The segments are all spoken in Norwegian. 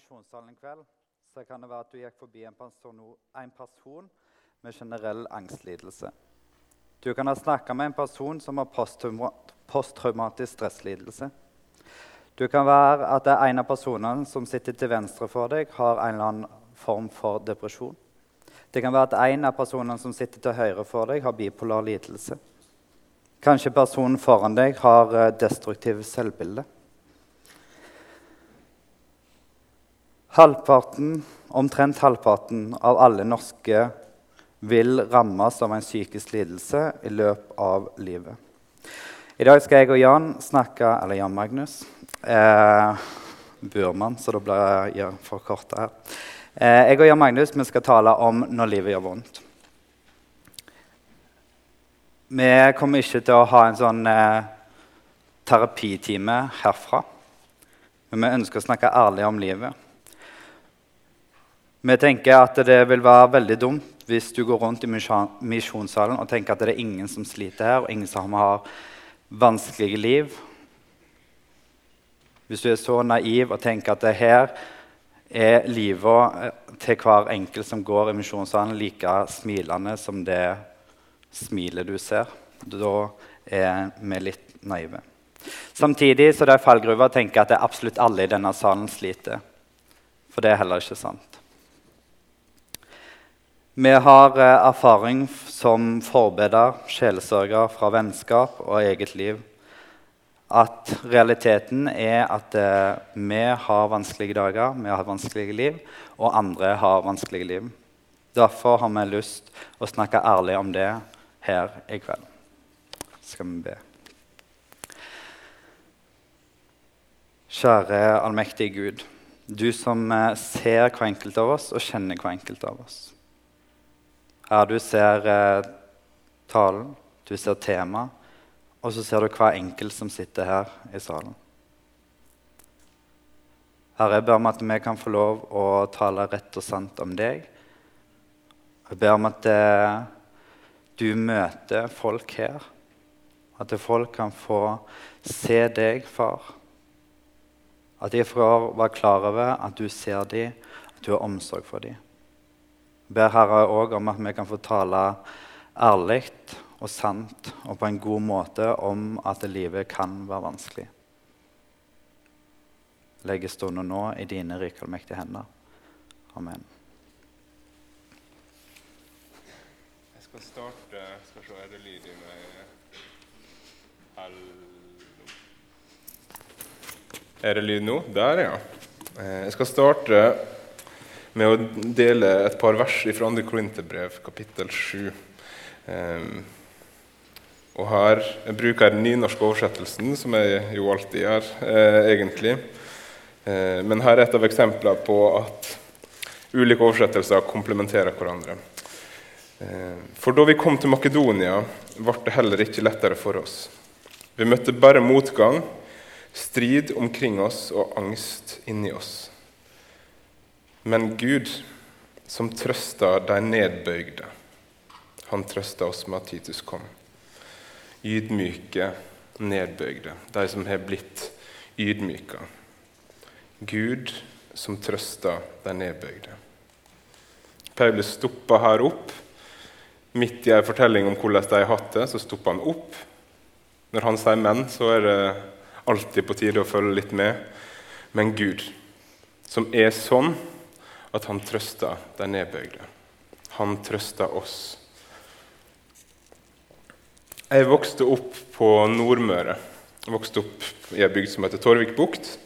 misjonssalen en kveld, så kan det være at du gikk forbi en person, en person med generell angstlidelse. Du kan ha snakka med en person som har posttraumatisk stresslidelse. Du kan være at det er en av personene som sitter til venstre for deg, har en eller annen form for depresjon. Det kan være at en av personene som sitter til høyre for deg, har bipolar lidelse. Kanskje personen foran deg har eh, destruktiv Halvparten, omtrent halvparten av alle norske vil rammes av en psykisk lidelse i løpet av livet. I dag skal jeg og Jan snakke Eller Jan Magnus. Eh, Burman, så da blir jeg forkorta her. Eh, jeg og Jan Magnus vi skal tale om når livet gjør vondt. Vi kommer ikke til å ha en sånn eh, terapitime herfra. Men vi ønsker å snakke ærlig om livet. Vi tenker at det vil være veldig dumt hvis du går rundt i misjonssalen og tenker at det er ingen som sliter her, og ingen som har vanskelige liv. Hvis du er så naiv og tenker at det her er livet til hver enkelt som går i misjonssalen, like smilende som det smilet du ser, da er vi litt naive. Samtidig så det er fallgruva å tenke at det er absolutt alle i denne salen sliter. For det er heller ikke sant. Vi har eh, erfaring som forbeder, sjelesørger fra vennskap og eget liv. At realiteten er at eh, vi har vanskelige dager, vi har vanskelige liv, og andre har vanskelige liv. Derfor har vi lyst å snakke ærlig om det her i kveld. Skal vi be. Kjære allmektige Gud, du som eh, ser hver enkelt av oss og kjenner hver enkelt av oss. Her du ser eh, talen, du ser temaet, og så ser du hver enkelt som sitter her i salen. Herre, jeg ber om at vi kan få lov å tale rett og sant om deg. Jeg ber om at eh, du møter folk her. At folk kan få se deg, far. At de får være klar over at du ser dem, at du har omsorg for dem ber Herre òg om at vi kan få tale ærlig og sant og på en god måte om at livet kan være vanskelig. Legge stunden nå i dine rike og mektige hender. Amen. Jeg skal starte Skal se, er det lyd i meg? Hallo Er det lyd nå? Der, ja. Eh, jeg skal starte med å dele et par vers fra 2. Korinterbrev, kapittel 7. Um, og her jeg bruker jeg den nynorske oversettelsen, som jeg jo alltid gjør, eh, egentlig. Eh, men her er et av eksemplene på at ulike oversettelser komplementerer hverandre. Eh, for da vi kom til Makedonia, ble det heller ikke lettere for oss. Vi møtte bare motgang, strid omkring oss og angst inni oss. Men Gud, som trøsta de nedbøygde, han trøsta oss med at Titus kom. Ydmyke, nedbøygde, de som har blitt ydmyka. Gud som trøsta de nedbøygde. Paulus stoppa her opp. Midt i en fortelling om hvordan de har hatt det, så stopper han opp. Når han sier 'men', så er det alltid på tide å følge litt med. Men Gud, som er sånn at han trøsta de nedbøyde. Han trøsta oss. Jeg vokste opp på Nordmøre. Jeg vokste opp i ei bygd som heter Torvik bukt.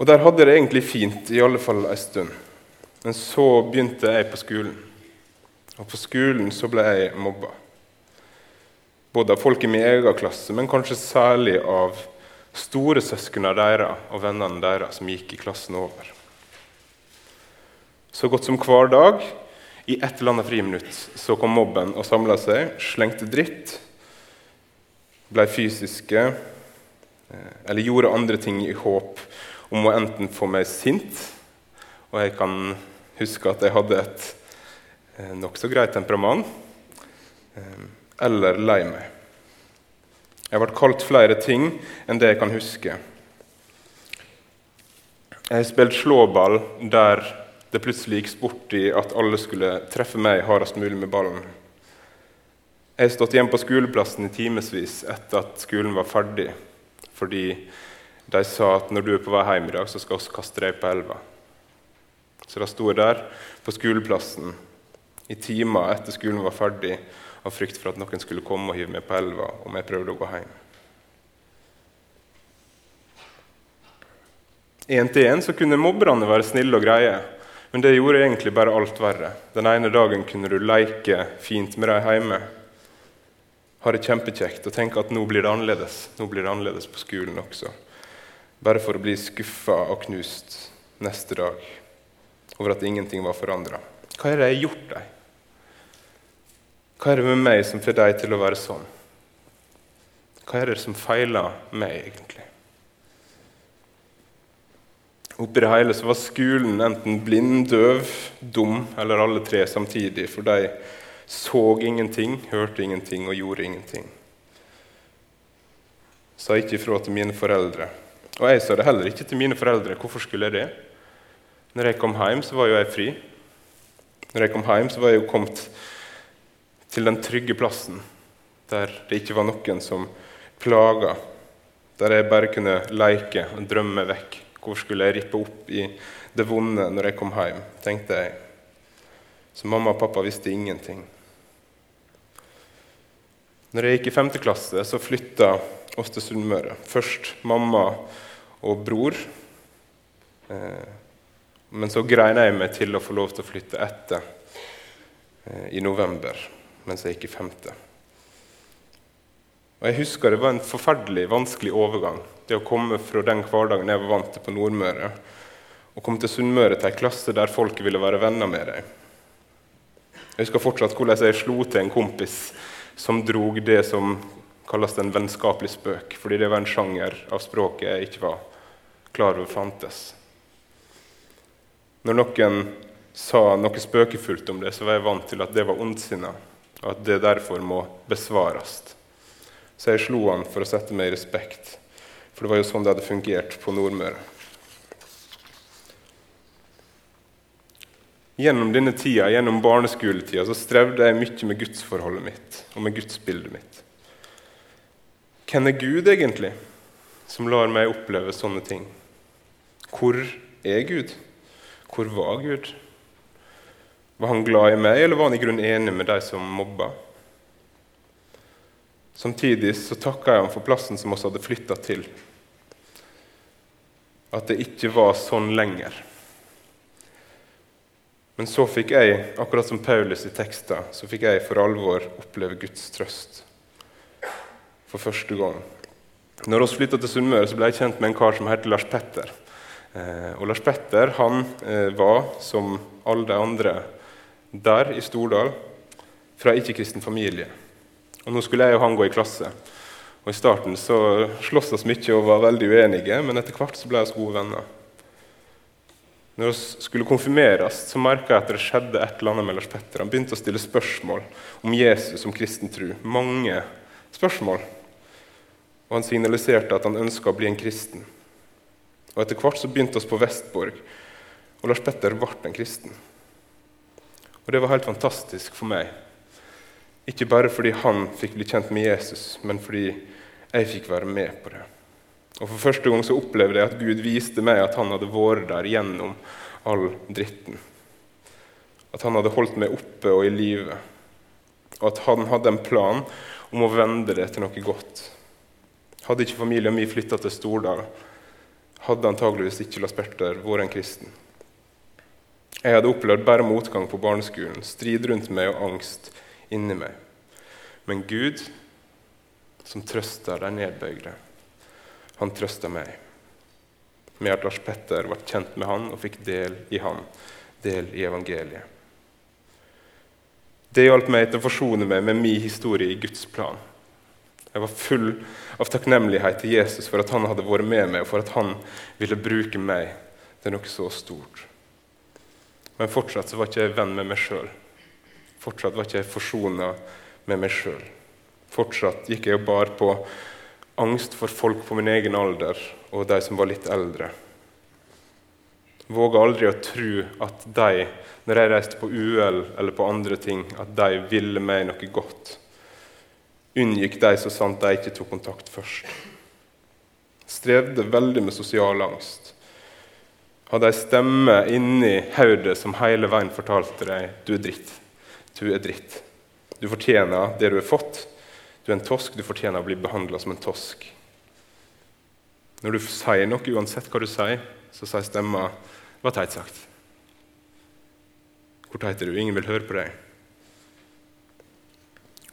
Og Der hadde jeg det egentlig fint, i alle fall en stund. Men så begynte jeg på skolen. Og på skolen så ble jeg mobba. Både av folk i min egen klasse, men kanskje særlig av storesøsknene deres og vennene deres som gikk i klassen over. Så godt som hver dag i et eller annet friminutt så kom mobben og samla seg, slengte dritt, ble fysiske eh, eller gjorde andre ting i håp om å enten få meg sint Og jeg kan huske at jeg hadde et eh, nokså greit temperament. Eh, eller lei meg. Jeg ble kalt flere ting enn det jeg kan huske. Jeg har spilt slåball der det plutselig gikk sport i at alle skulle treffe meg hardest mulig med ballen. Jeg har stått hjemme på skoleplassen i timevis etter at skolen var ferdig, fordi de sa at når du er på vei hjem i dag, så skal vi kaste deg på elva. Så da sto jeg der på skoleplassen i timer etter skolen var ferdig, av frykt for at noen skulle komme og hive meg på elva om jeg prøvde å gå hjem. Én til én kunne mobberne være snille og greie, men det gjorde egentlig bare alt verre. Den ene dagen kunne du leke fint med dem hjemme, ha det kjempekjekt og tenke at nå blir det annerledes. Nå blir det annerledes på skolen også. Bare for å bli skuffa og knust neste dag over at ingenting var forandra. Hva er det jeg har gjort deg? Hva er det med meg som får deg til å være sånn? Hva er det som feiler meg, egentlig? Oppi det hele så var skolen enten blind, døv, dum eller alle tre samtidig, for de så ingenting, hørte ingenting og gjorde ingenting. Sa ikke ifra til mine foreldre. Og jeg sa det heller ikke til mine foreldre. Hvorfor skulle jeg det? Når jeg kom hjem, så var jo jeg fri. Når jeg kom hjem, så var jeg jo kommet til den trygge plassen der det ikke var noen som plaga, der jeg bare kunne leke og drømme vekk. Hvor skulle jeg rippe opp i det vonde når jeg kom hjem, tenkte jeg. Så mamma og pappa visste ingenting. Når jeg gikk i femte klasse, så flytta oss til Sunnmøre. Først mamma og bror. Eh, men så greina jeg meg til å få lov til å flytte etter eh, i november mens jeg gikk i femte. Og Jeg husker det var en forferdelig vanskelig overgang. Det å komme fra den hverdagen jeg var vant til på Nordmøre, og komme til Sunnmøre til ei klasse der folk ville være venner med deg. Jeg husker fortsatt hvordan jeg slo til en kompis som drog det som kalles en vennskapelig spøk, fordi det var en sjanger av språket jeg ikke var klar over fantes. Når noen sa noe spøkefullt om det, så var jeg vant til at det var ondsinna og at det derfor må besvares. Så jeg slo han for å sette meg i respekt, for det var jo sånn det hadde fungert på Nordmøre. Gjennom denne tida, gjennom barneskoletida så strevde jeg mye med gudsforholdet mitt og med gudsbildet mitt. Hvem er Gud egentlig, som lar meg oppleve sånne ting? Hvor er Gud? Hvor var Gud? Var han glad i meg, eller var han i grunnen enig med de som mobba? Samtidig så takka jeg ham for plassen som vi hadde flytta til. At det ikke var sånn lenger. Men så fikk jeg, akkurat som Paulus i teksten, så fikk jeg for alvor oppleve Guds trøst. For første gang. Når vi flytta til Sunnmøre, så ble jeg kjent med en kar som het Lars Petter. Eh, og Lars Petter han eh, var, som alle de andre der i Stordal fra ikke-kristen familie. Og Nå skulle jeg og han gå i klasse. Og I starten så sloss vi mye og var veldig uenige, men etter hvert så ble vi gode venner. Når vi skulle konfirmeres, så merka jeg at det skjedde et eller annet med Lars Petter. Han begynte å stille spørsmål om Jesus som kristen tro. Mange spørsmål. Og han signaliserte at han ønska å bli en kristen. Og Etter hvert så begynte vi på Vestborg, og Lars Petter ble en kristen. Og det var helt fantastisk for meg. Ikke bare fordi han fikk bli kjent med Jesus, men fordi jeg fikk være med på det. Og For første gang så opplevde jeg at Gud viste meg at han hadde vært der gjennom all dritten. At han hadde holdt meg oppe og i live. Og at han hadde en plan om å vende det til noe godt. Hadde ikke familien min flytta til Stordal, hadde antageligvis ikke Lars Berter vært en kristen. Jeg hadde opplevd bare motgang på barneskolen, strid rundt meg og angst inni meg. Men Gud, som trøster de nedbøyde, han trøster meg. Med at Lars Petter ble kjent med han og fikk del i han, del i evangeliet. Det hjalp meg til å forsone meg med min historie i Guds plan. Jeg var full av takknemlighet til Jesus for at han hadde vært med meg, og for at han ville bruke meg til noe så stort. Men fortsatt så var ikke jeg venn med meg sjøl. Fortsatt var ikke jeg forsona med meg sjøl. Fortsatt gikk jeg og bar på angst for folk på min egen alder og de som var litt eldre. våga aldri å tro at de, når jeg reiste på UL eller på andre ting, at de ville meg noe godt. Unngikk de så sant de ikke tok kontakt først. Strevde veldig med sosial angst. Hadde ei stemme inni hodet som hele veien fortalte deg du er dritt. Du er dritt. Du fortjener det du har fått. Du er en tosk, du fortjener å bli behandla som en tosk. Når du sier noe, uansett hva du sier, så sier stemma 'Hva teit sagt?' Hvor teit er du? Ingen vil høre på deg.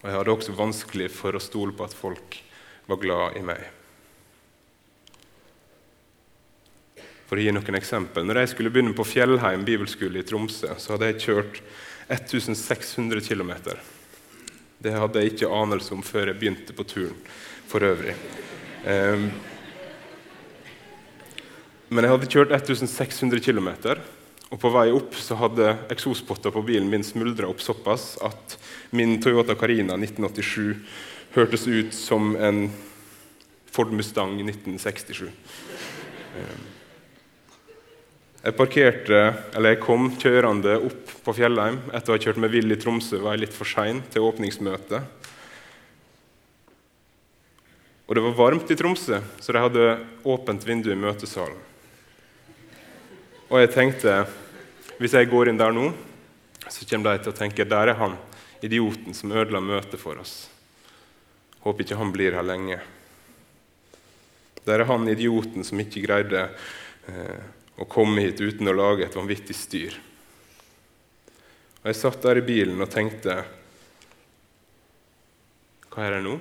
Og Jeg hadde også vanskelig for å stole på at folk var glad i meg. For å gi noen eksempel. Når jeg skulle begynne på Fjellheim bibelskole i Tromsø, så hadde jeg kjørt 1600 km. Det hadde jeg ikke anelse om før jeg begynte på turen for øvrig. Um, men jeg hadde kjørt 1600 km, og på vei opp så hadde eksospotta på bilen min smuldra opp såpass at min Toyota Carina 1987 hørtes ut som en Ford Mustang 1967. Um, jeg parkerte, eller jeg kom kjørende opp på Fjellheim etter å ha kjørt med Vill i Tromsø. var jeg litt for sein til åpningsmøtet. Og det var varmt i Tromsø, så de hadde åpent vindu i møtesalen. Og jeg tenkte hvis jeg går inn der nå, så kommer de til å tenke der er han, idioten som ødela møtet for oss. Håper ikke han blir her lenge. Der er han idioten som ikke greide eh, å komme hit uten å lage et vanvittig styr. Og Jeg satt der i bilen og tenkte Hva er det nå?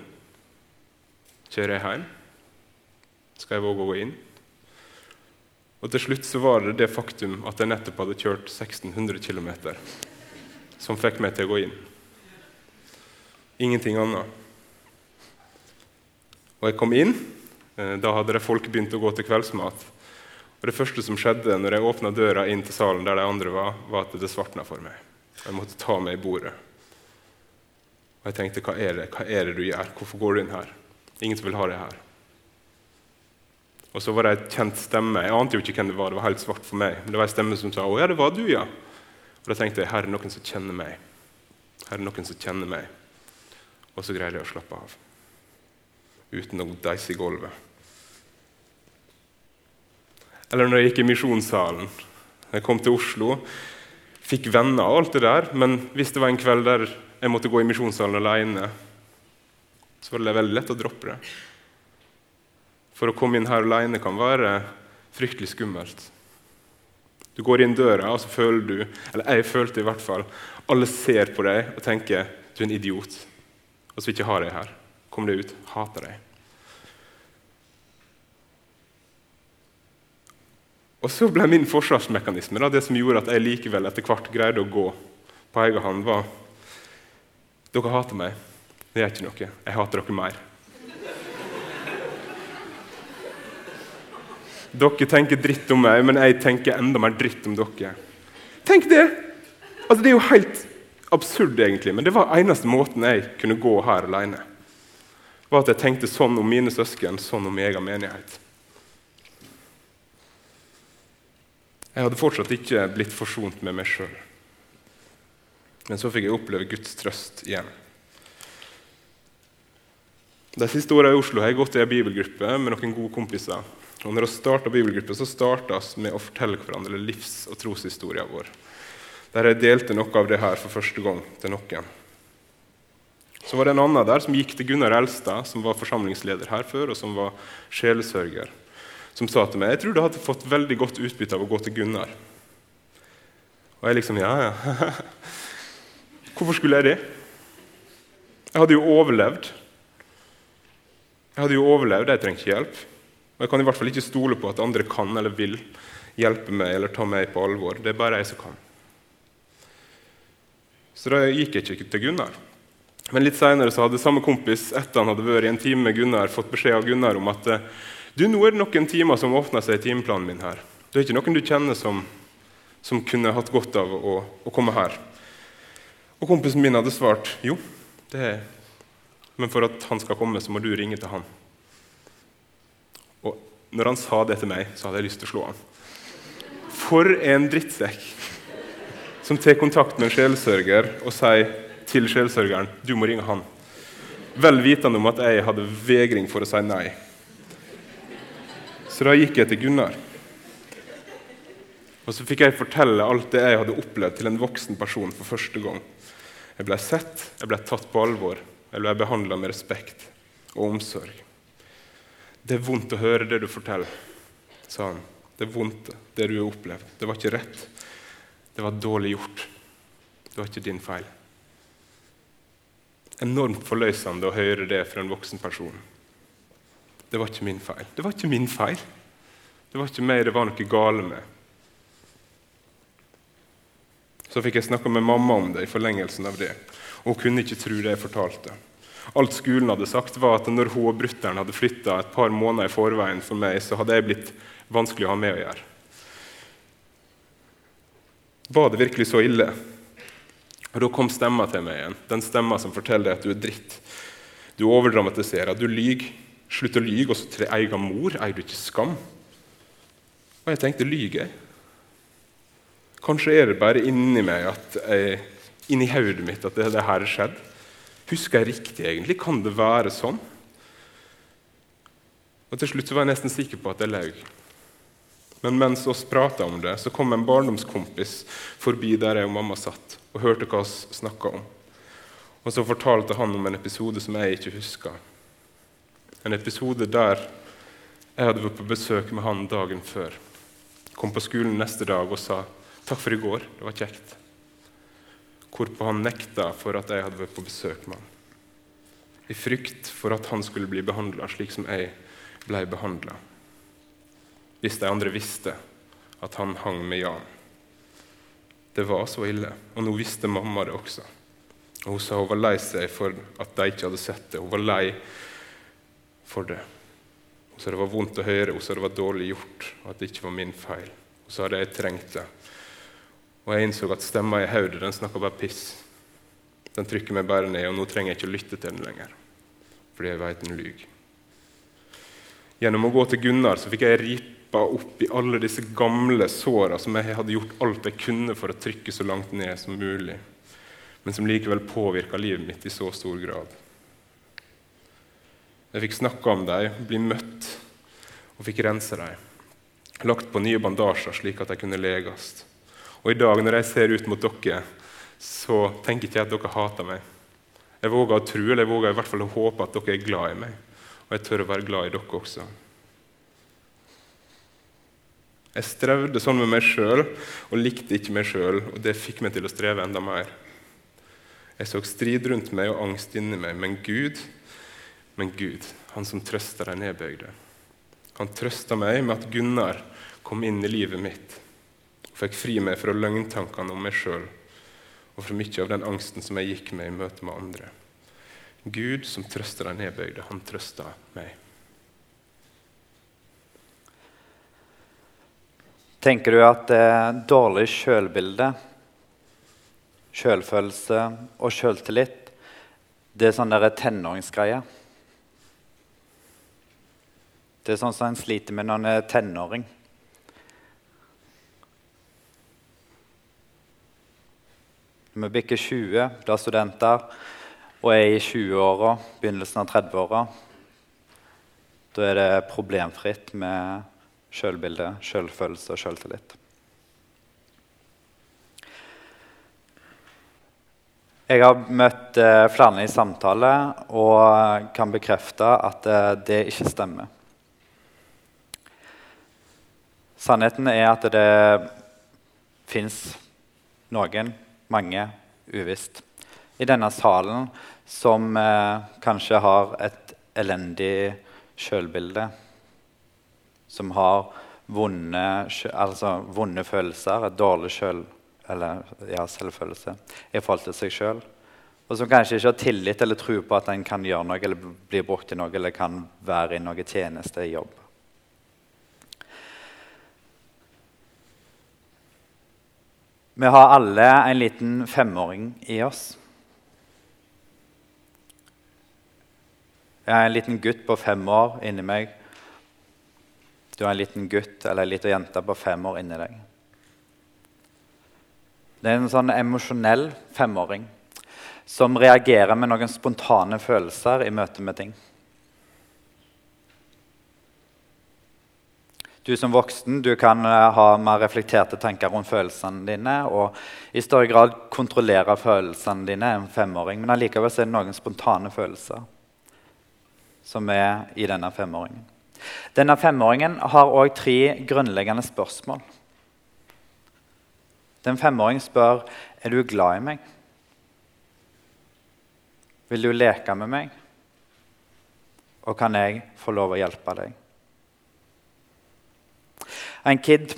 Kjører jeg hjem? Skal jeg våge å gå inn? Og Til slutt så var det det faktum at jeg nettopp hadde kjørt 1600 km, som fikk meg til å gå inn. Ingenting annet. Og jeg kom inn. Eh, da hadde det folk begynt å gå til kveldsmat. Og Det første som skjedde når jeg åpna døra inn til salen, der de andre var, var at det svartna for meg. Jeg måtte ta meg i bordet. Og jeg tenkte hva er det Hva er det du gjør? Hvorfor går du inn her? Ingen som vil ha deg her. Og så var det ei kjent stemme. Jeg ante jo ikke hvem det var. Det var helt svart for meg. Men det var ei stemme som sa 'Å ja, det var du, ja'. Og Da tenkte jeg her er noen som kjenner meg. Her er noen som kjenner meg. Og så greide jeg å slappe av. Uten å deise i gulvet. Eller når jeg gikk i misjonssalen. Jeg kom til Oslo, fikk venner og alt det der. Men hvis det var en kveld der jeg måtte gå i misjonssalen alene, så var det veldig lett å droppe det. For å komme inn her alene kan være fryktelig skummelt. Du går inn døra, og så føler du Eller jeg følte i hvert fall Alle ser på deg og tenker du er en idiot. Og så ikke har deg her. Kom deg ut. Hater deg. Og så ble min forsvarsmekanisme, da, det som gjorde at jeg likevel etter hvert greide å gå på egen hånd, var Dere hater meg. Det gjør ikke noe. Jeg hater dere mer. Dere tenker dritt om meg, men jeg tenker enda mer dritt om dere. Tenk det! Altså, det er jo helt absurd, egentlig, men det var eneste måten jeg kunne gå her alene. var at jeg tenkte sånn om mine søsken, sånn om egen menighet. Jeg hadde fortsatt ikke blitt forsont med meg sjøl. Men så fikk jeg oppleve Guds trøst igjen. De siste åra i Oslo har jeg gått i ei bibelgruppe med noen gode kompiser. Og når vi starta bibelgruppe, så starta vi med å fortelle hverandre livs- og troshistorien vår. Der jeg delte noe av det her for første gang til noen. Så var det en annen der som gikk til Gunnar Elstad, som var forsamlingsleder her før, og som var sjelesørger som sa til meg jeg tror du hadde fått veldig godt utbytte av å gå til Gunnar. Og jeg liksom Ja, ja. Hvorfor skulle jeg det? Jeg hadde jo overlevd. Jeg hadde jo overlevd, jeg trenger ikke hjelp. Og jeg kan i hvert fall ikke stole på at andre kan eller vil hjelpe meg eller ta meg på alvor. Det er bare jeg som kan. Så da gikk jeg ikke til Gunnar. Men litt seinere hadde samme kompis etter han hadde vært i en time med Gunnar, fått beskjed av Gunnar om at du, nå er det noen timer som åpner seg i timeplanen min her. Det er ikke noen du kjenner som, som kunne hatt godt av å, å, komme her. Og kompisen min hadde svart jo, det er men for at han skal komme, så må du ringe til han. Og når han sa det til meg, så hadde jeg lyst til å slå han. For en drittsekk som tar kontakt med en sjelsørger og sier til sjelsørgeren du må ringe han. Vel vitende om at jeg hadde vegring for å si nei. Så da gikk jeg til Gunnar. Og så fikk jeg fortelle alt det jeg hadde opplevd, til en voksen person for første gang. Jeg ble sett, jeg ble tatt på alvor, jeg ble behandla med respekt og omsorg. Det er vondt å høre det du forteller, sa han. Det er vondt, det du har opplevd. Det var ikke rett. Det var dårlig gjort. Det var ikke din feil. Enormt forløsende å høre det fra en voksen person. Det var ikke min feil. Det var ikke min feil. Det var ikke meg det var noe gale med. Så fikk jeg snakka med mamma om det i forlengelsen av det. Og hun kunne ikke tro det jeg fortalte. Alt skolen hadde sagt, var at når hun og brutter'n hadde flytta et par måneder i forveien for meg, så hadde jeg blitt vanskelig å ha med å gjøre. Var det virkelig så ille? Og Da kom stemma til meg igjen. Den stemma som forteller at du er dritt. Du overdramatiserer, du lyver. Slutt å lyge også til din egen mor. Eier du ikke skam? Og jeg tenkte lyger jeg? Kanskje er det bare inni meg at jeg, inni hodet mitt at det, det her har skjedd. Husker jeg riktig, egentlig? Kan det være sånn? Og Til slutt var jeg nesten sikker på at jeg løy. Men mens vi prata om det, så kom en barndomskompis forbi der jeg og mamma satt, og hørte hva vi snakka om. Og så fortalte han om en episode som jeg ikke huska. En episode der jeg hadde vært på besøk med han dagen før. Kom på skolen neste dag og sa 'takk for i går, det var kjekt'. Hvorpå han nekta for at jeg hadde vært på besøk med han. I frykt for at han skulle bli behandla slik som jeg ble behandla. Hvis de andre visste at han hang med Jan. Det var så ille, og nå visste mamma det også. Og Hun sa hun var lei seg for at de ikke hadde sett det. Hun var lei for det. Hun sa det var vondt å høre, hun sa det var dårlig gjort, og at det ikke var min feil. Hun sa det jeg trengte. Og jeg innså at stemma i hodet den snakka bare piss. Den trykker meg bare ned, og nå trenger jeg ikke å lytte til den lenger. Fordi jeg veit den lyver. Gjennom å gå til Gunnar så fikk jeg ripa opp i alle disse gamle såra som jeg hadde gjort alt jeg kunne for å trykke så langt ned som mulig, men som likevel påvirka livet mitt i så stor grad. Jeg fikk snakke om dem, bli møtt og fikk rense dem. Lagt på nye bandasjer slik at de kunne leges. Og i dag når jeg ser ut mot dere, så tenker ikke jeg at dere hater meg. Jeg våger å tro, eller jeg våger i hvert fall å håpe at dere er glad i meg. Og jeg tør å være glad i dere også. Jeg strevde sånn med meg sjøl og likte ikke meg sjøl, og det fikk meg til å streve enda mer. Jeg så strid rundt meg og angst inni meg, men Gud, men Gud, han som trøster de nedbøyde. Han trøsta meg med at Gunnar kom inn i livet mitt og fikk fri meg fra løgntankene om meg sjøl og fra mye av den angsten som jeg gikk med i møte med andre. Gud som trøster de nedbøyde, han trøsta meg. Tenker du at eh, dårlig sjølbilde, sjølfølelse og sjøltillit det er sånn tenåringsgreie? Det er sånn som en sliter med når en er tenåring. Når vi bikker 20, blir studenter og er i 20-åra, begynnelsen av 30-åra, da er det problemfritt med sjølbilde, sjølfølelse og sjøltillit. Jeg har møtt eh, flere i samtale og kan bekrefte at eh, det ikke stemmer. Sannheten er at det fins noen, mange, uvisst i denne salen som eh, kanskje har et elendig sjølbilde. Som har vonde, altså vonde følelser, et dårlig sjøl, eller, ja, selvfølelse i forhold til seg sjøl. Og som kanskje ikke har tillit eller tro på at en kan gjøre noe eller bli brukt i noe eller kan være i noe tjeneste i jobb. Vi har alle en liten femåring i oss. Jeg er en liten gutt på fem år inni meg. Du er en liten gutt eller en liten jente på fem år inni deg. Det er en sånn emosjonell femåring som reagerer med noen spontane følelser i møte med ting. Du som voksen du kan eh, ha mer reflekterte tanker rundt følelsene dine og i større grad kontrollere følelsene dine enn femåring. Men allikevel er det noen spontane følelser som er i denne femåringen. Denne femåringen har òg tre grunnleggende spørsmål. Den femåringen spør er du glad i meg. Vil du leke med meg? Og kan jeg få lov å hjelpe deg? En kid,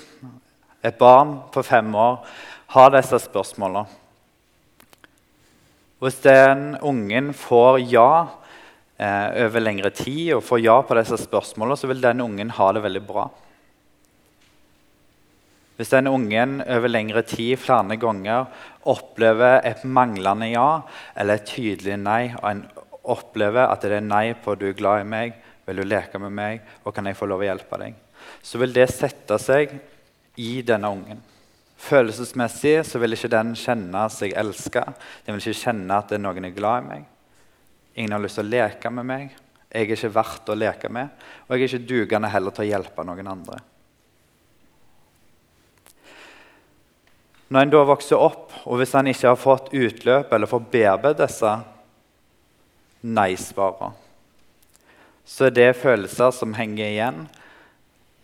et barn på fem år, har disse spørsmålene. Hvis den ungen får ja eh, over lengre tid og får ja på disse spørsmålene, så vil den ungen ha det veldig bra. Hvis den ungen over lengre tid flere ganger opplever et manglende ja eller et tydelig nei, og en opplever at det er nei på 'du er glad i meg', 'vil du leke med meg', og 'kan jeg få lov å hjelpe deg', så vil det sette seg i denne ungen. Følelsesmessig så vil ikke den kjenne seg elska. Den vil ikke kjenne at noen er glad i meg. Ingen har lyst til å leke med meg. Jeg er ikke verdt å leke med. Og jeg er ikke dugende heller til å hjelpe noen andre. Når en da vokser opp, og hvis en ikke har fått utløp eller får bearbeidet disse nei-svarene, så er det følelser som henger igjen,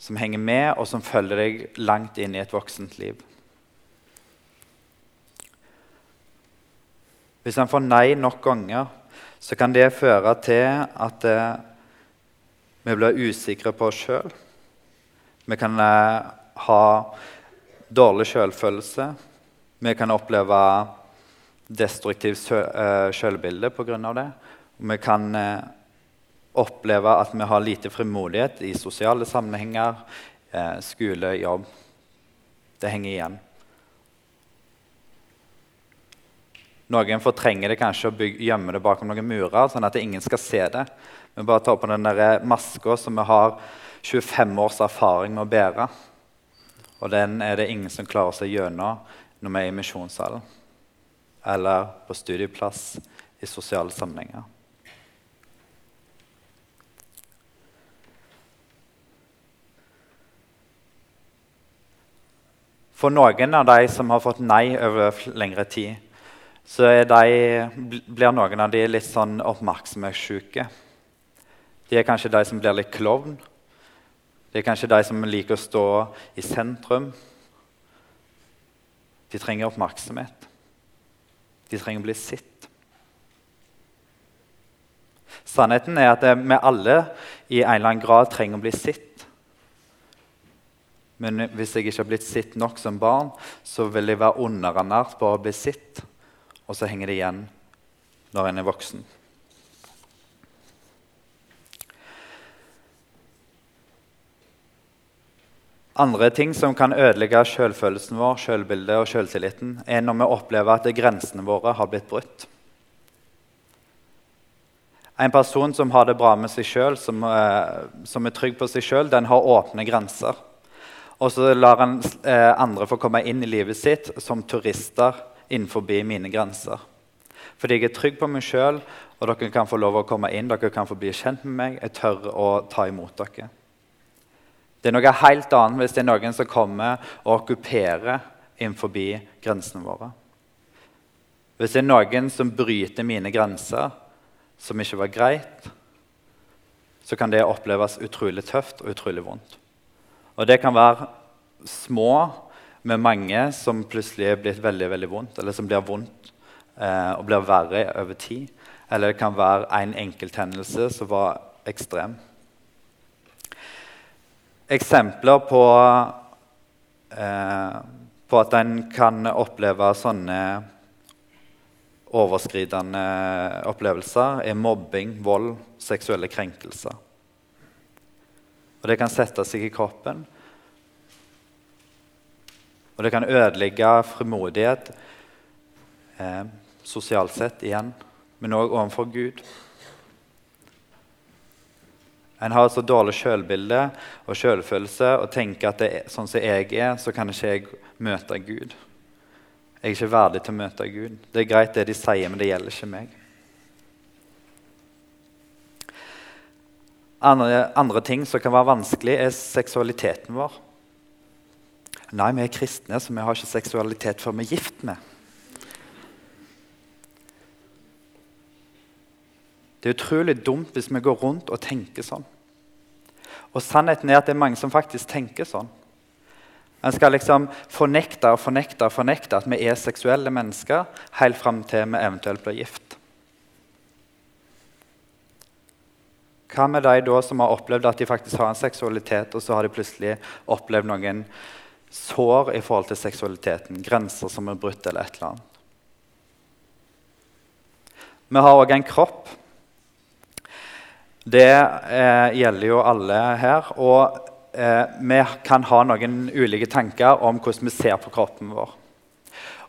som henger med, og som følger deg langt inn i et voksent liv. Hvis han får nei nok ganger, så kan det føre til at eh, vi blir usikre på oss sjøl. Vi kan eh, ha dårlig selvfølelse. Vi kan oppleve destruktivt sjølbilde selvbilde pga. det. Vi kan eh, oppleve at vi har lite frimodighet i sosiale sammenhenger, eh, skole, jobb. Det henger igjen. Noen fortrenger det kanskje og gjemmer det bakom noen murer, sånn at ingen skal se det. Vi bare tar på den eh, maska som vi har 25 års erfaring med å bære. Og den er det ingen som klarer seg gjennom når vi er i misjonssalen eller på studieplass i sosiale sammenhenger. For noen av de som har fått nei over lengre tid, så de, blir noen av de litt sånn oppmerksomhetssjuke. De er kanskje de som blir litt klovn. Det er kanskje de som liker å stå i sentrum. De trenger oppmerksomhet. De trenger å bli sitt. Sannheten er at vi alle i en eller annen grad trenger å bli sett. Men hvis jeg ikke har blitt sett nok som barn, så vil jeg være underernært på å bli sett. Og så henger det igjen når en er voksen. Andre ting som kan ødelegge selvfølelsen vår, selvbildet og selvtilliten, er når vi opplever at grensene våre har blitt brutt. En person som har det bra med seg sjøl, som, eh, som, er trygg på seg sjøl, den har åpne grenser. Og så lar han eh, andre få komme inn i livet sitt som turister innenfor mine grenser. Fordi jeg er trygg på meg sjøl, og dere kan få lov å komme inn. Dere kan få bli kjent med meg. Jeg tør å ta imot dere. Det er noe helt annet hvis det er noen som kommer og okkuperer innenfor grensene våre. Hvis det er noen som bryter mine grenser, som ikke var greit, så kan det oppleves utrolig tøft og utrolig vondt. Og det kan være små med mange som plutselig er blitt veldig veldig vondt, eller som blir vondt eh, og blir verre over tid. Eller det kan være en enkelthendelse som var ekstrem. Eksempler på, eh, på at en kan oppleve sånne overskridende opplevelser, er mobbing, vold, seksuelle krenkelser. Og det kan sette seg i kroppen. Og det kan ødelegge frimodighet eh, sosialt sett igjen, men òg overfor Gud. En har et så dårlig sjølbilde og sjølfølelse og tenker at det er, sånn som jeg er, så kan ikke jeg møte Gud. Jeg er ikke verdig til å møte Gud. Det er greit, det de sier, men det gjelder ikke meg. Andre, andre ting som kan være vanskelig, er seksualiteten vår. Nei, vi er kristne, så vi har ikke seksualitet før vi er gift med. Det er utrolig dumt hvis vi går rundt og tenker sånn. Og sannheten er at det er mange som faktisk tenker sånn. En skal liksom fornekte og fornekte og fornekte at vi er seksuelle mennesker helt fram til vi eventuelt blir gift. Hva med de da som har opplevd at de faktisk har en seksualitet, og så har de plutselig opplevd noen sår i forhold til seksualiteten, grenser som er brutt, eller et eller annet? Vi har òg en kropp. Det eh, gjelder jo alle her. Og eh, vi kan ha noen ulike tanker om hvordan vi ser på kroppen vår.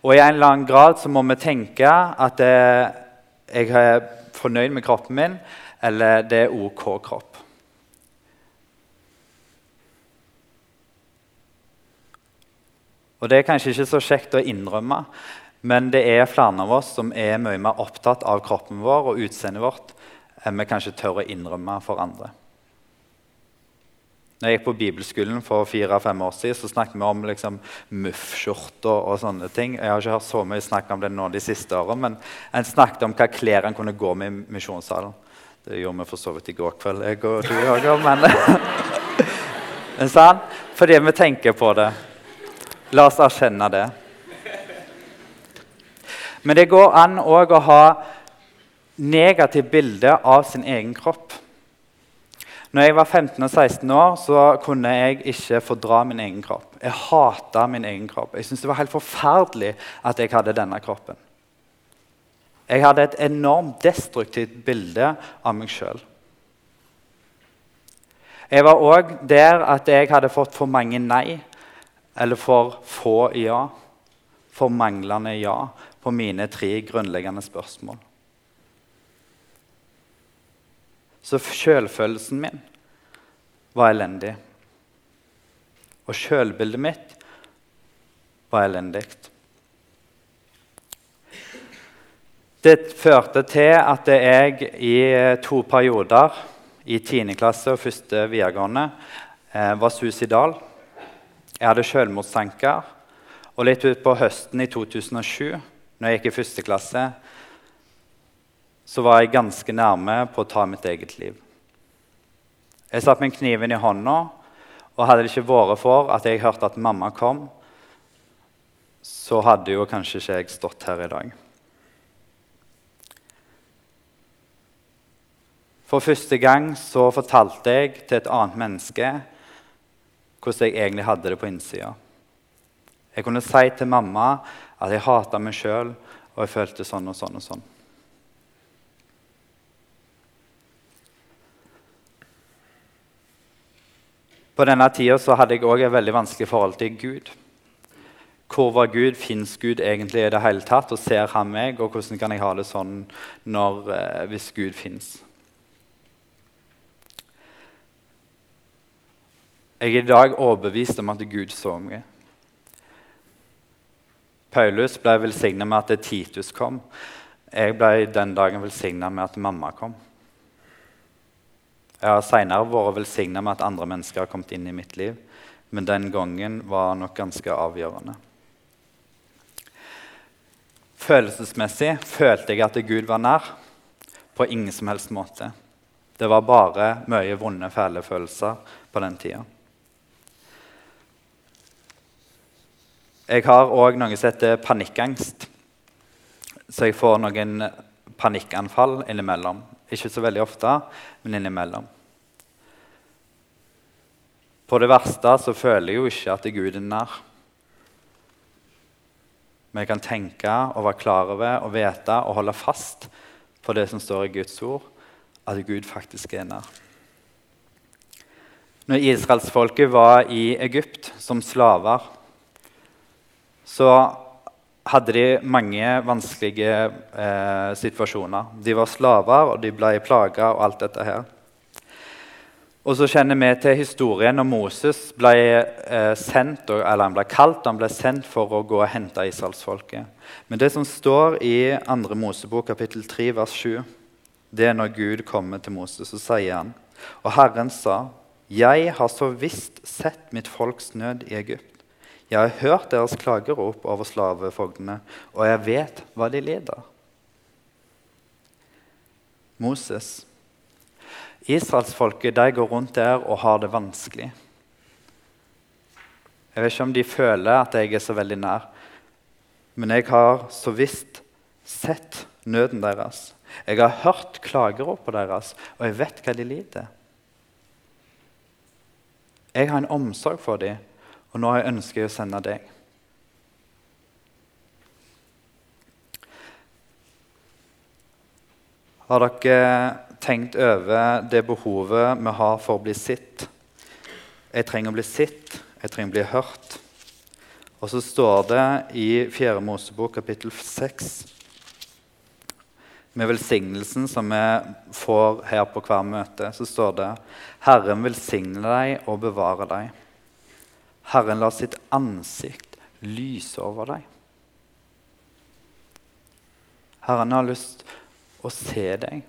Og i en eller annen grad så må vi tenke at eh, jeg er fornøyd med kroppen min, eller det er OK kropp. Og Det er kanskje ikke så kjekt å innrømme, men det er flere av oss som er mye mer opptatt av kroppen vår og utseendet vårt enn vi kanskje tør å innrømme for andre. Når jeg gikk på bibelskolen for fire-fem år siden, så snakket vi om liksom, muffskjorter og sånne ting. Jeg har ikke hørt så mye snakk om det nå de siste årene, men en snakket om hva klær en kunne gå med i misjonssalen. Det gjorde vi for så vidt i går kveld, jeg og du òg, men sånn? Fordi vi tenker på det. La oss erkjenne det. Men det går an òg å ha negativt bilde av sin egen kropp. Når jeg var 15 og 16 år, så kunne jeg ikke fordra min egen kropp. Jeg hata min egen kropp. Jeg syntes det var helt forferdelig at jeg hadde denne kroppen. Jeg hadde et enormt destruktivt bilde av meg sjøl. Jeg var òg der at jeg hadde fått for mange nei eller for få ja. For manglende ja på mine tre grunnleggende spørsmål. Så sjølfølelsen min var elendig. Og sjølbildet mitt var elendig. Det førte til at jeg i to perioder, i 10. klasse og første videregående, eh, var suicidal. Jeg hadde selvmordstanker. Og litt utpå høsten i 2007, når jeg gikk i første klasse, så var jeg ganske nærme på å ta mitt eget liv. Jeg satt med kniven i hånda, og hadde det ikke vært for at jeg hørte at mamma kom, så hadde jo kanskje ikke jeg stått her i dag. For første gang så fortalte jeg til et annet menneske hvordan jeg egentlig hadde det på innsida. Jeg kunne si til mamma at jeg hata meg sjøl, og jeg følte sånn og sånn og sånn. På denne tida så hadde jeg òg et veldig vanskelig forhold til Gud. Hvor var Gud? Fins Gud egentlig i det hele tatt? Og ser han meg? Og hvordan kan jeg ha det sånn når, eh, hvis Gud fins? Jeg er i dag overbevist om at Gud så meg. Paulus ble velsigna med at Titus kom. Jeg ble den dagen velsigna med at mamma kom. Jeg har seinere vært velsigna med at andre mennesker har kommet inn i mitt liv, men den gangen var nok ganske avgjørende. Følelsesmessig følte jeg at Gud var nær. På ingen som helst måte. Det var bare mye vonde, fæle følelser på den tida. Jeg har òg noe som heter panikkangst. Så jeg får noen panikkanfall innimellom. Ikke så veldig ofte, men innimellom. På det verste så føler jeg jo ikke at Gud er nær. Men jeg kan tenke og være klar over og vite og holde fast på det som står i Guds ord, at Gud faktisk er nær. Når israelsfolket var i Egypt som slaver, så hadde de mange vanskelige eh, situasjoner. De var slaver, og de ble plaga og alt dette her. Og så kjenner vi til historien når Moses ble eh, sendt, eller han ble kalt han ble sendt for å gå og hente israelsfolket. Men det som står i 2. Mosebok kapittel 3 vers 7, det er når Gud kommer til Moses, så sier han Og Herren sa, Jeg har så visst sett mitt folks nød i Egypt. Jeg har hørt deres klagerop over slavefogdene, og jeg vet hva de lider. Moses Israelsfolket går rundt der og har det vanskelig. Jeg vet ikke om de føler at jeg er så veldig nær, men jeg har så visst sett nøden deres. Jeg har hørt klageropene deres, og jeg vet hva de lider. Jeg har en omsorg for dem, og nå har jeg ønsker å sende deg. Har dere tenkt over det behovet vi har for å bli sitt? Jeg trenger å bli sitt, jeg trenger å bli hørt. Og så står det i 4. Mosebok kapittel 6 med velsignelsen som vi får her på hver møte, så står det Herren velsigne deg og bevare deg. Herren lar sitt ansikt lyse over deg. Herren har lyst å se deg.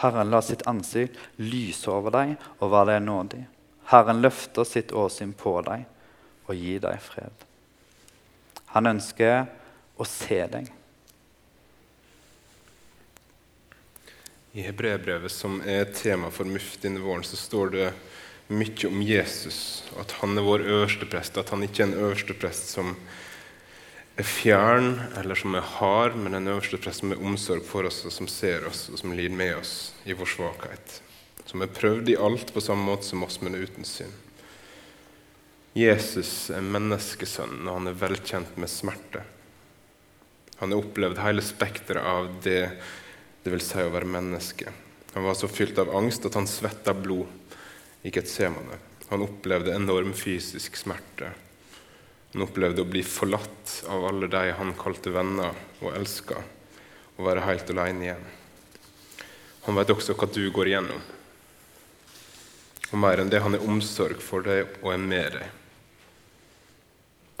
Herren lar sitt ansikt lyse over deg og være deg nådig. Herren løfter sitt åsyn på deg og gir deg fred. Han ønsker å se deg. I hebreerbrevet, som er tema for Muftin våren, så står det mye om Jesus. At han er vår øverste prest. At han ikke er en øverste prest som er fjern eller som er hard, men en øverste prest er omsorg for oss, og som ser oss og som lider med oss i vår svakhet. Som er prøvd i alt på samme måte som oss, men uten synd. Jesus er menneskesønn, og han er velkjent med smerte. Han har opplevd hele spekteret av det det vil si å være menneske. Han var så fylt av angst at han svetta blod i Getsemane. Han opplevde enorm fysisk smerte han opplevde å bli forlatt av alle de han kalte venner og elska, og være helt alene igjen. Han vet også hva du går igjennom. Og mer enn det, han er omsorg for deg og er med deg.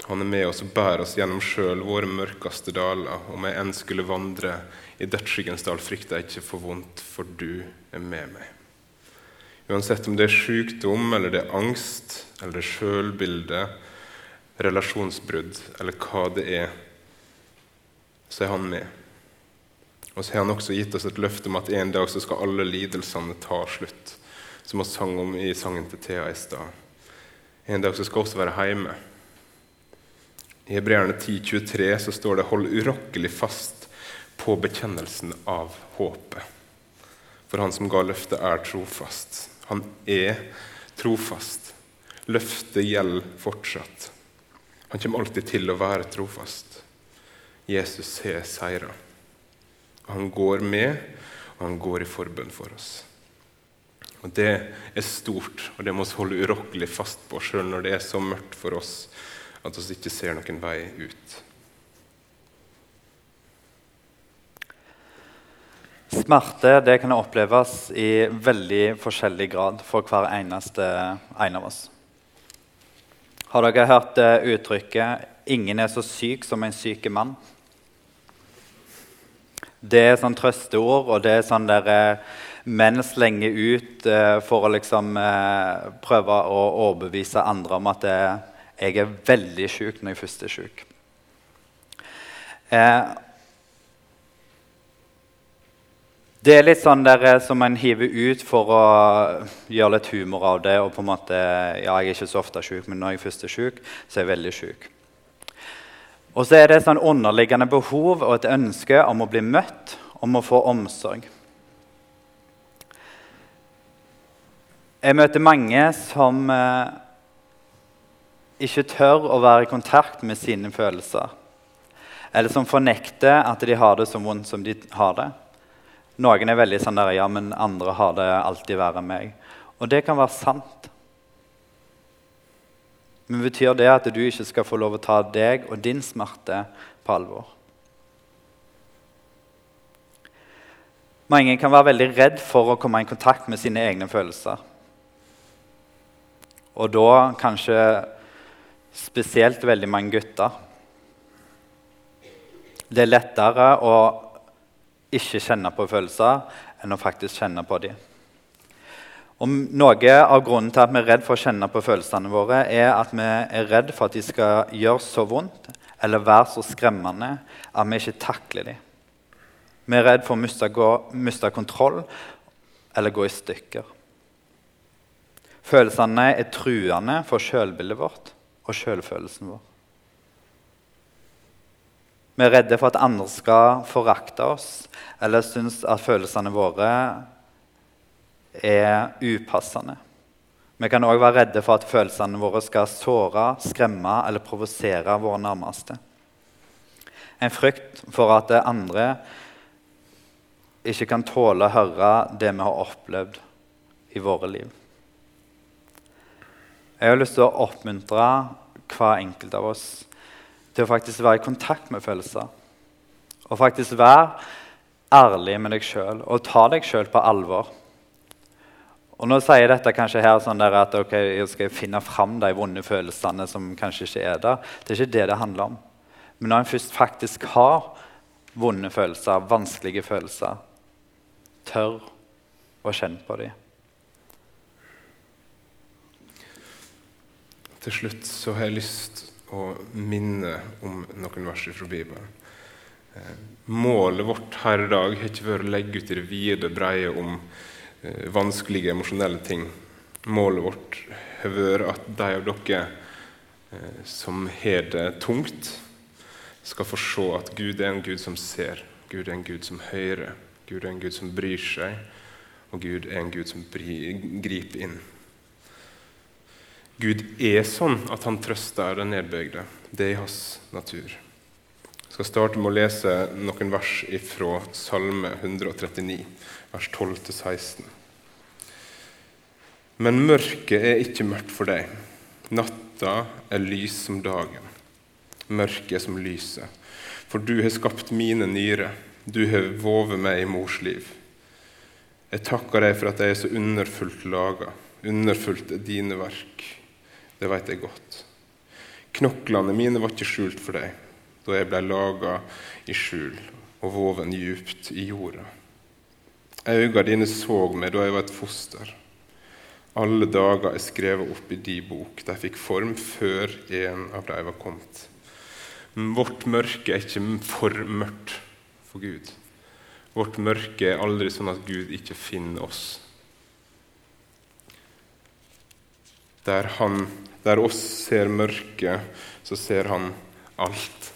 Han er med oss og bærer oss gjennom sjøl våre mørkeste daler. Om jeg enn skulle vandre i dødsskyggens dal, frykter jeg ikke for vondt, for du er med meg. Uansett om det er sykdom, eller det er angst, eller det er sjølbilde, relasjonsbrudd, eller hva det er, så er han med. Og så har han også gitt oss et løfte om at en dag så skal alle lidelsene ta slutt, som vi sang om i sangen til Thea i stad. En dag så skal vi også være hjemme. I Hebreerne 10,23 så står det 'hold urokkelig fast på bekjennelsen av håpet'. For han som ga løftet, er trofast. Han er trofast. Løftet gjelder fortsatt. Han kommer alltid til å være trofast. Jesus har seira. Han går med, og han går i forbønn for oss. Og Det er stort, og det må vi holde urokkelig fast på sjøl når det er så mørkt for oss at vi ikke ser noen vei ut. Smerte det kan oppleves i veldig forskjellig grad for hver eneste en av oss. Har dere hørt uttrykket 'ingen er så syk som en syk mann'? Det er sånn trøsteord, og det er sånn der uh, menn slenger ut uh, for å liksom uh, prøve å overbevise andre om at jeg er veldig syk når jeg først er syk. Det er litt sånn der, eh, som en hiver ut for å gjøre litt humor av det. og på en måte, ja, Jeg er ikke så ofte syk, men når jeg først er syk, så er jeg veldig syk. Og så er det et sånn underliggende behov og et ønske om å bli møtt, om å få omsorg. Jeg møter mange som eh, ikke tør å være i kontakt med sine følelser. Eller som fornekter at de har det så vondt som de har det. Noen er veldig sånn der Ja, men andre har det alltid verre enn meg. Og det kan være sant. Men betyr det at du ikke skal få lov å ta deg og din smerte på alvor? Mange kan være veldig redd for å komme i kontakt med sine egne følelser. Og da kanskje spesielt veldig mange gutter. Det er lettere å ikke kjenne på følelser enn å faktisk kjenne på dem. Og noe av grunnen til at vi er redd for å kjenne på følelsene våre, er at vi er redd for at de skal gjøre så vondt eller være så skremmende at vi ikke takler dem. Vi er redd for å miste, gå, miste kontroll eller gå i stykker. Følelsene er truende for selvbildet vårt og selvfølelsen vår. Vi er redde for at andre skal forakte oss eller synes at følelsene våre er upassende. Vi kan òg være redde for at følelsene våre skal såre, skremme eller provosere våre nærmeste. En frykt for at andre ikke kan tåle å høre det vi har opplevd i våre liv. Jeg har lyst til å oppmuntre hver enkelt av oss til å faktisk være i kontakt med følelser. Og faktisk være ærlig med deg sjøl og ta deg sjøl på alvor. Og nå sier jeg dette kanskje her sånn at okay, jeg skal finne fram de vonde følelsene som kanskje ikke er der. Det er ikke det det handler om. Men når en først faktisk har vonde følelser, vanskelige følelser, tør å kjenne på dem. Til slutt så har jeg lyst å minne om noen vers fra Bibelen. Eh, målet vårt her i dag har ikke vært å legge ut i det vide breie om eh, vanskelige emosjonelle ting. Målet vårt har vært at de av dere eh, som har det tungt, skal få se at Gud er en Gud som ser, Gud er en Gud som hører, Gud er en Gud som bryr seg, og Gud er en Gud som griper inn. Gud er sånn at han trøster den nedbøyde. Det er i hans natur. Jeg skal starte med å lese noen vers fra Salme 139, vers 12-16. Men mørket er ikke mørkt for deg. Natta er lys som dagen. Mørket som lyset. For du har skapt mine nyrer. Du har vovet meg i mors liv. Jeg takker deg for at jeg er så underfullt laga. Underfullt er dine verk. Det vet jeg godt. Knoklene mine var ikke skjult for deg da jeg ble laga i skjul og voven djupt i jorda. Øynene dine så meg da jeg var et foster. Alle dager er skrevet opp i di bok. De fikk form før en av dem var kommet. Vårt mørke er ikke for mørkt for Gud. Vårt mørke er aldri sånn at Gud ikke finner oss. Der, han, der oss ser mørket, så ser han alt.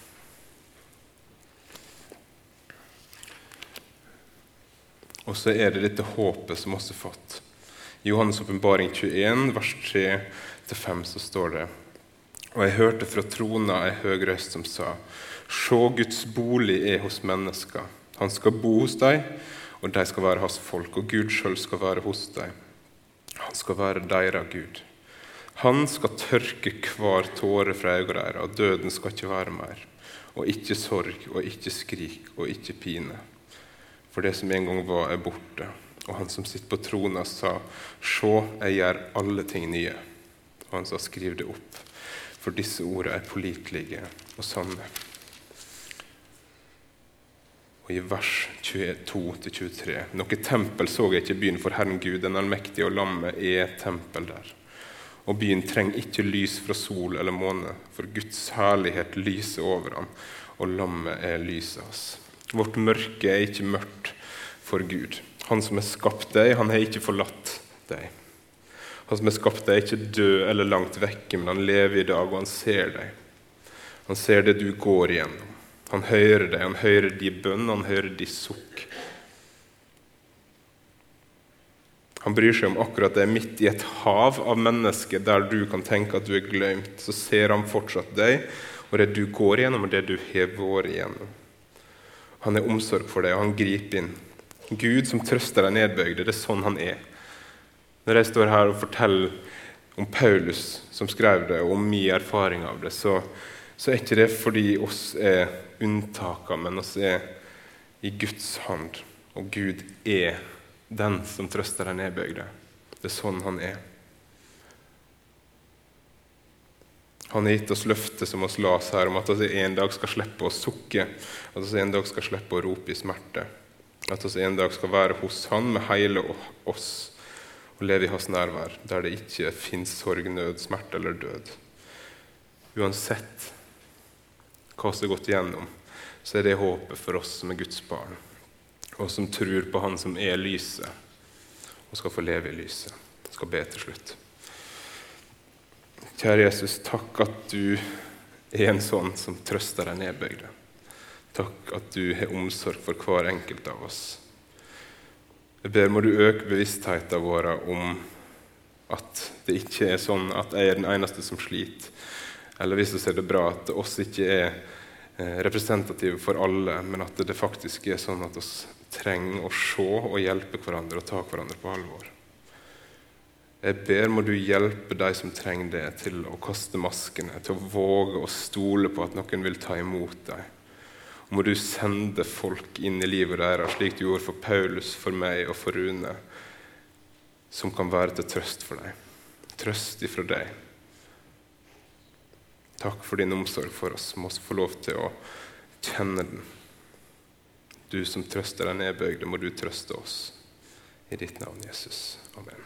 Og så er det dette håpet som oss har fått. I Johannes' åpenbaring 21, vers 3-5, så står det Og jeg hørte fra trona ei høg røst som sa:" Sjå, Guds bolig er hos mennesker. Han skal bo hos dem, og de skal være hans folk. Og Gud sjøl skal være hos dem. Han skal være deres Gud. Han skal tørke hver tåre fra øynene deres, og døden skal ikke være mer. Og ikke sorg, og ikke skrik, og ikke pine. For det som en gang var, er borte. Og han som sitter på trona, sa, Se, jeg gjør alle ting nye. Og han sa, Skriv det opp, for disse ordene er pålitelige og sanne. Og i vers 22-23.: Noe tempel så jeg ikke i byen, for Herren Gud, den allmektige og lammet, er tempel der. Og byen trenger ikke lys fra sol eller måne, for Guds herlighet lyser over ham, og lammet er lyset hans. Vårt mørke er ikke mørkt for Gud. Han som har skapt deg, han har ikke forlatt deg. Han som har skapt deg, er ikke død eller langt vekke, men han lever i dag, og han ser deg. Han ser det du går igjennom. Han hører deg, han hører de bønn, han hører de sukk. Han bryr seg om akkurat det. Midt i et hav av mennesker der du kan tenke at du er glemt, så ser han fortsatt deg og det du går igjennom, og det du har vært igjennom. Han har omsorg for deg, og han griper inn. Gud som trøster deg nedbøyde, det er sånn han er. Når jeg står her og forteller om Paulus som skrev det, og om min erfaring av det, så, så er ikke det fordi oss er unntaker, men oss er i Guds hand. Og Gud er den som trøster den nedbøyde. Det er sånn han er. Han har gitt oss løftet som oss las her, om at vi en dag skal slippe å sukke, at vi en dag skal slippe å rope i smerte. At vi en dag skal være hos Han med hele oss og leve i Hans nærvær, der det ikke fins sorg, nød, smerte eller død. Uansett hva som er gått igjennom, så er det håpet for oss som er Guds barn, og som tror på Han som er lyset, og skal få leve i lyset. Jeg skal be til slutt. Kjære Jesus, takk at du er en sånn som trøster de nedbøyde. Takk at du har omsorg for hver enkelt av oss. Jeg ber må du øke bevisstheten vår om at det ikke er sånn at jeg er den eneste som sliter, eller hvis vi ser det bra, at oss ikke er eh, representative for alle, men at det faktisk er sånn at vi trenger å se og hjelpe hverandre og ta hverandre på alvor. Jeg ber må du hjelpe de som trenger det, til å kaste maskene, til å våge å stole på at noen vil ta imot dem. Og må du sende folk inn i livet deres, slik du gjorde for Paulus, for meg og for Rune, som kan være til trøst for dem. Trøst ifra deg. Takk for din omsorg for oss. Må vi få lov til å kjenne den. Du som trøster deg nedbøyde, må du trøste oss. I ditt navn, Jesus. Amen.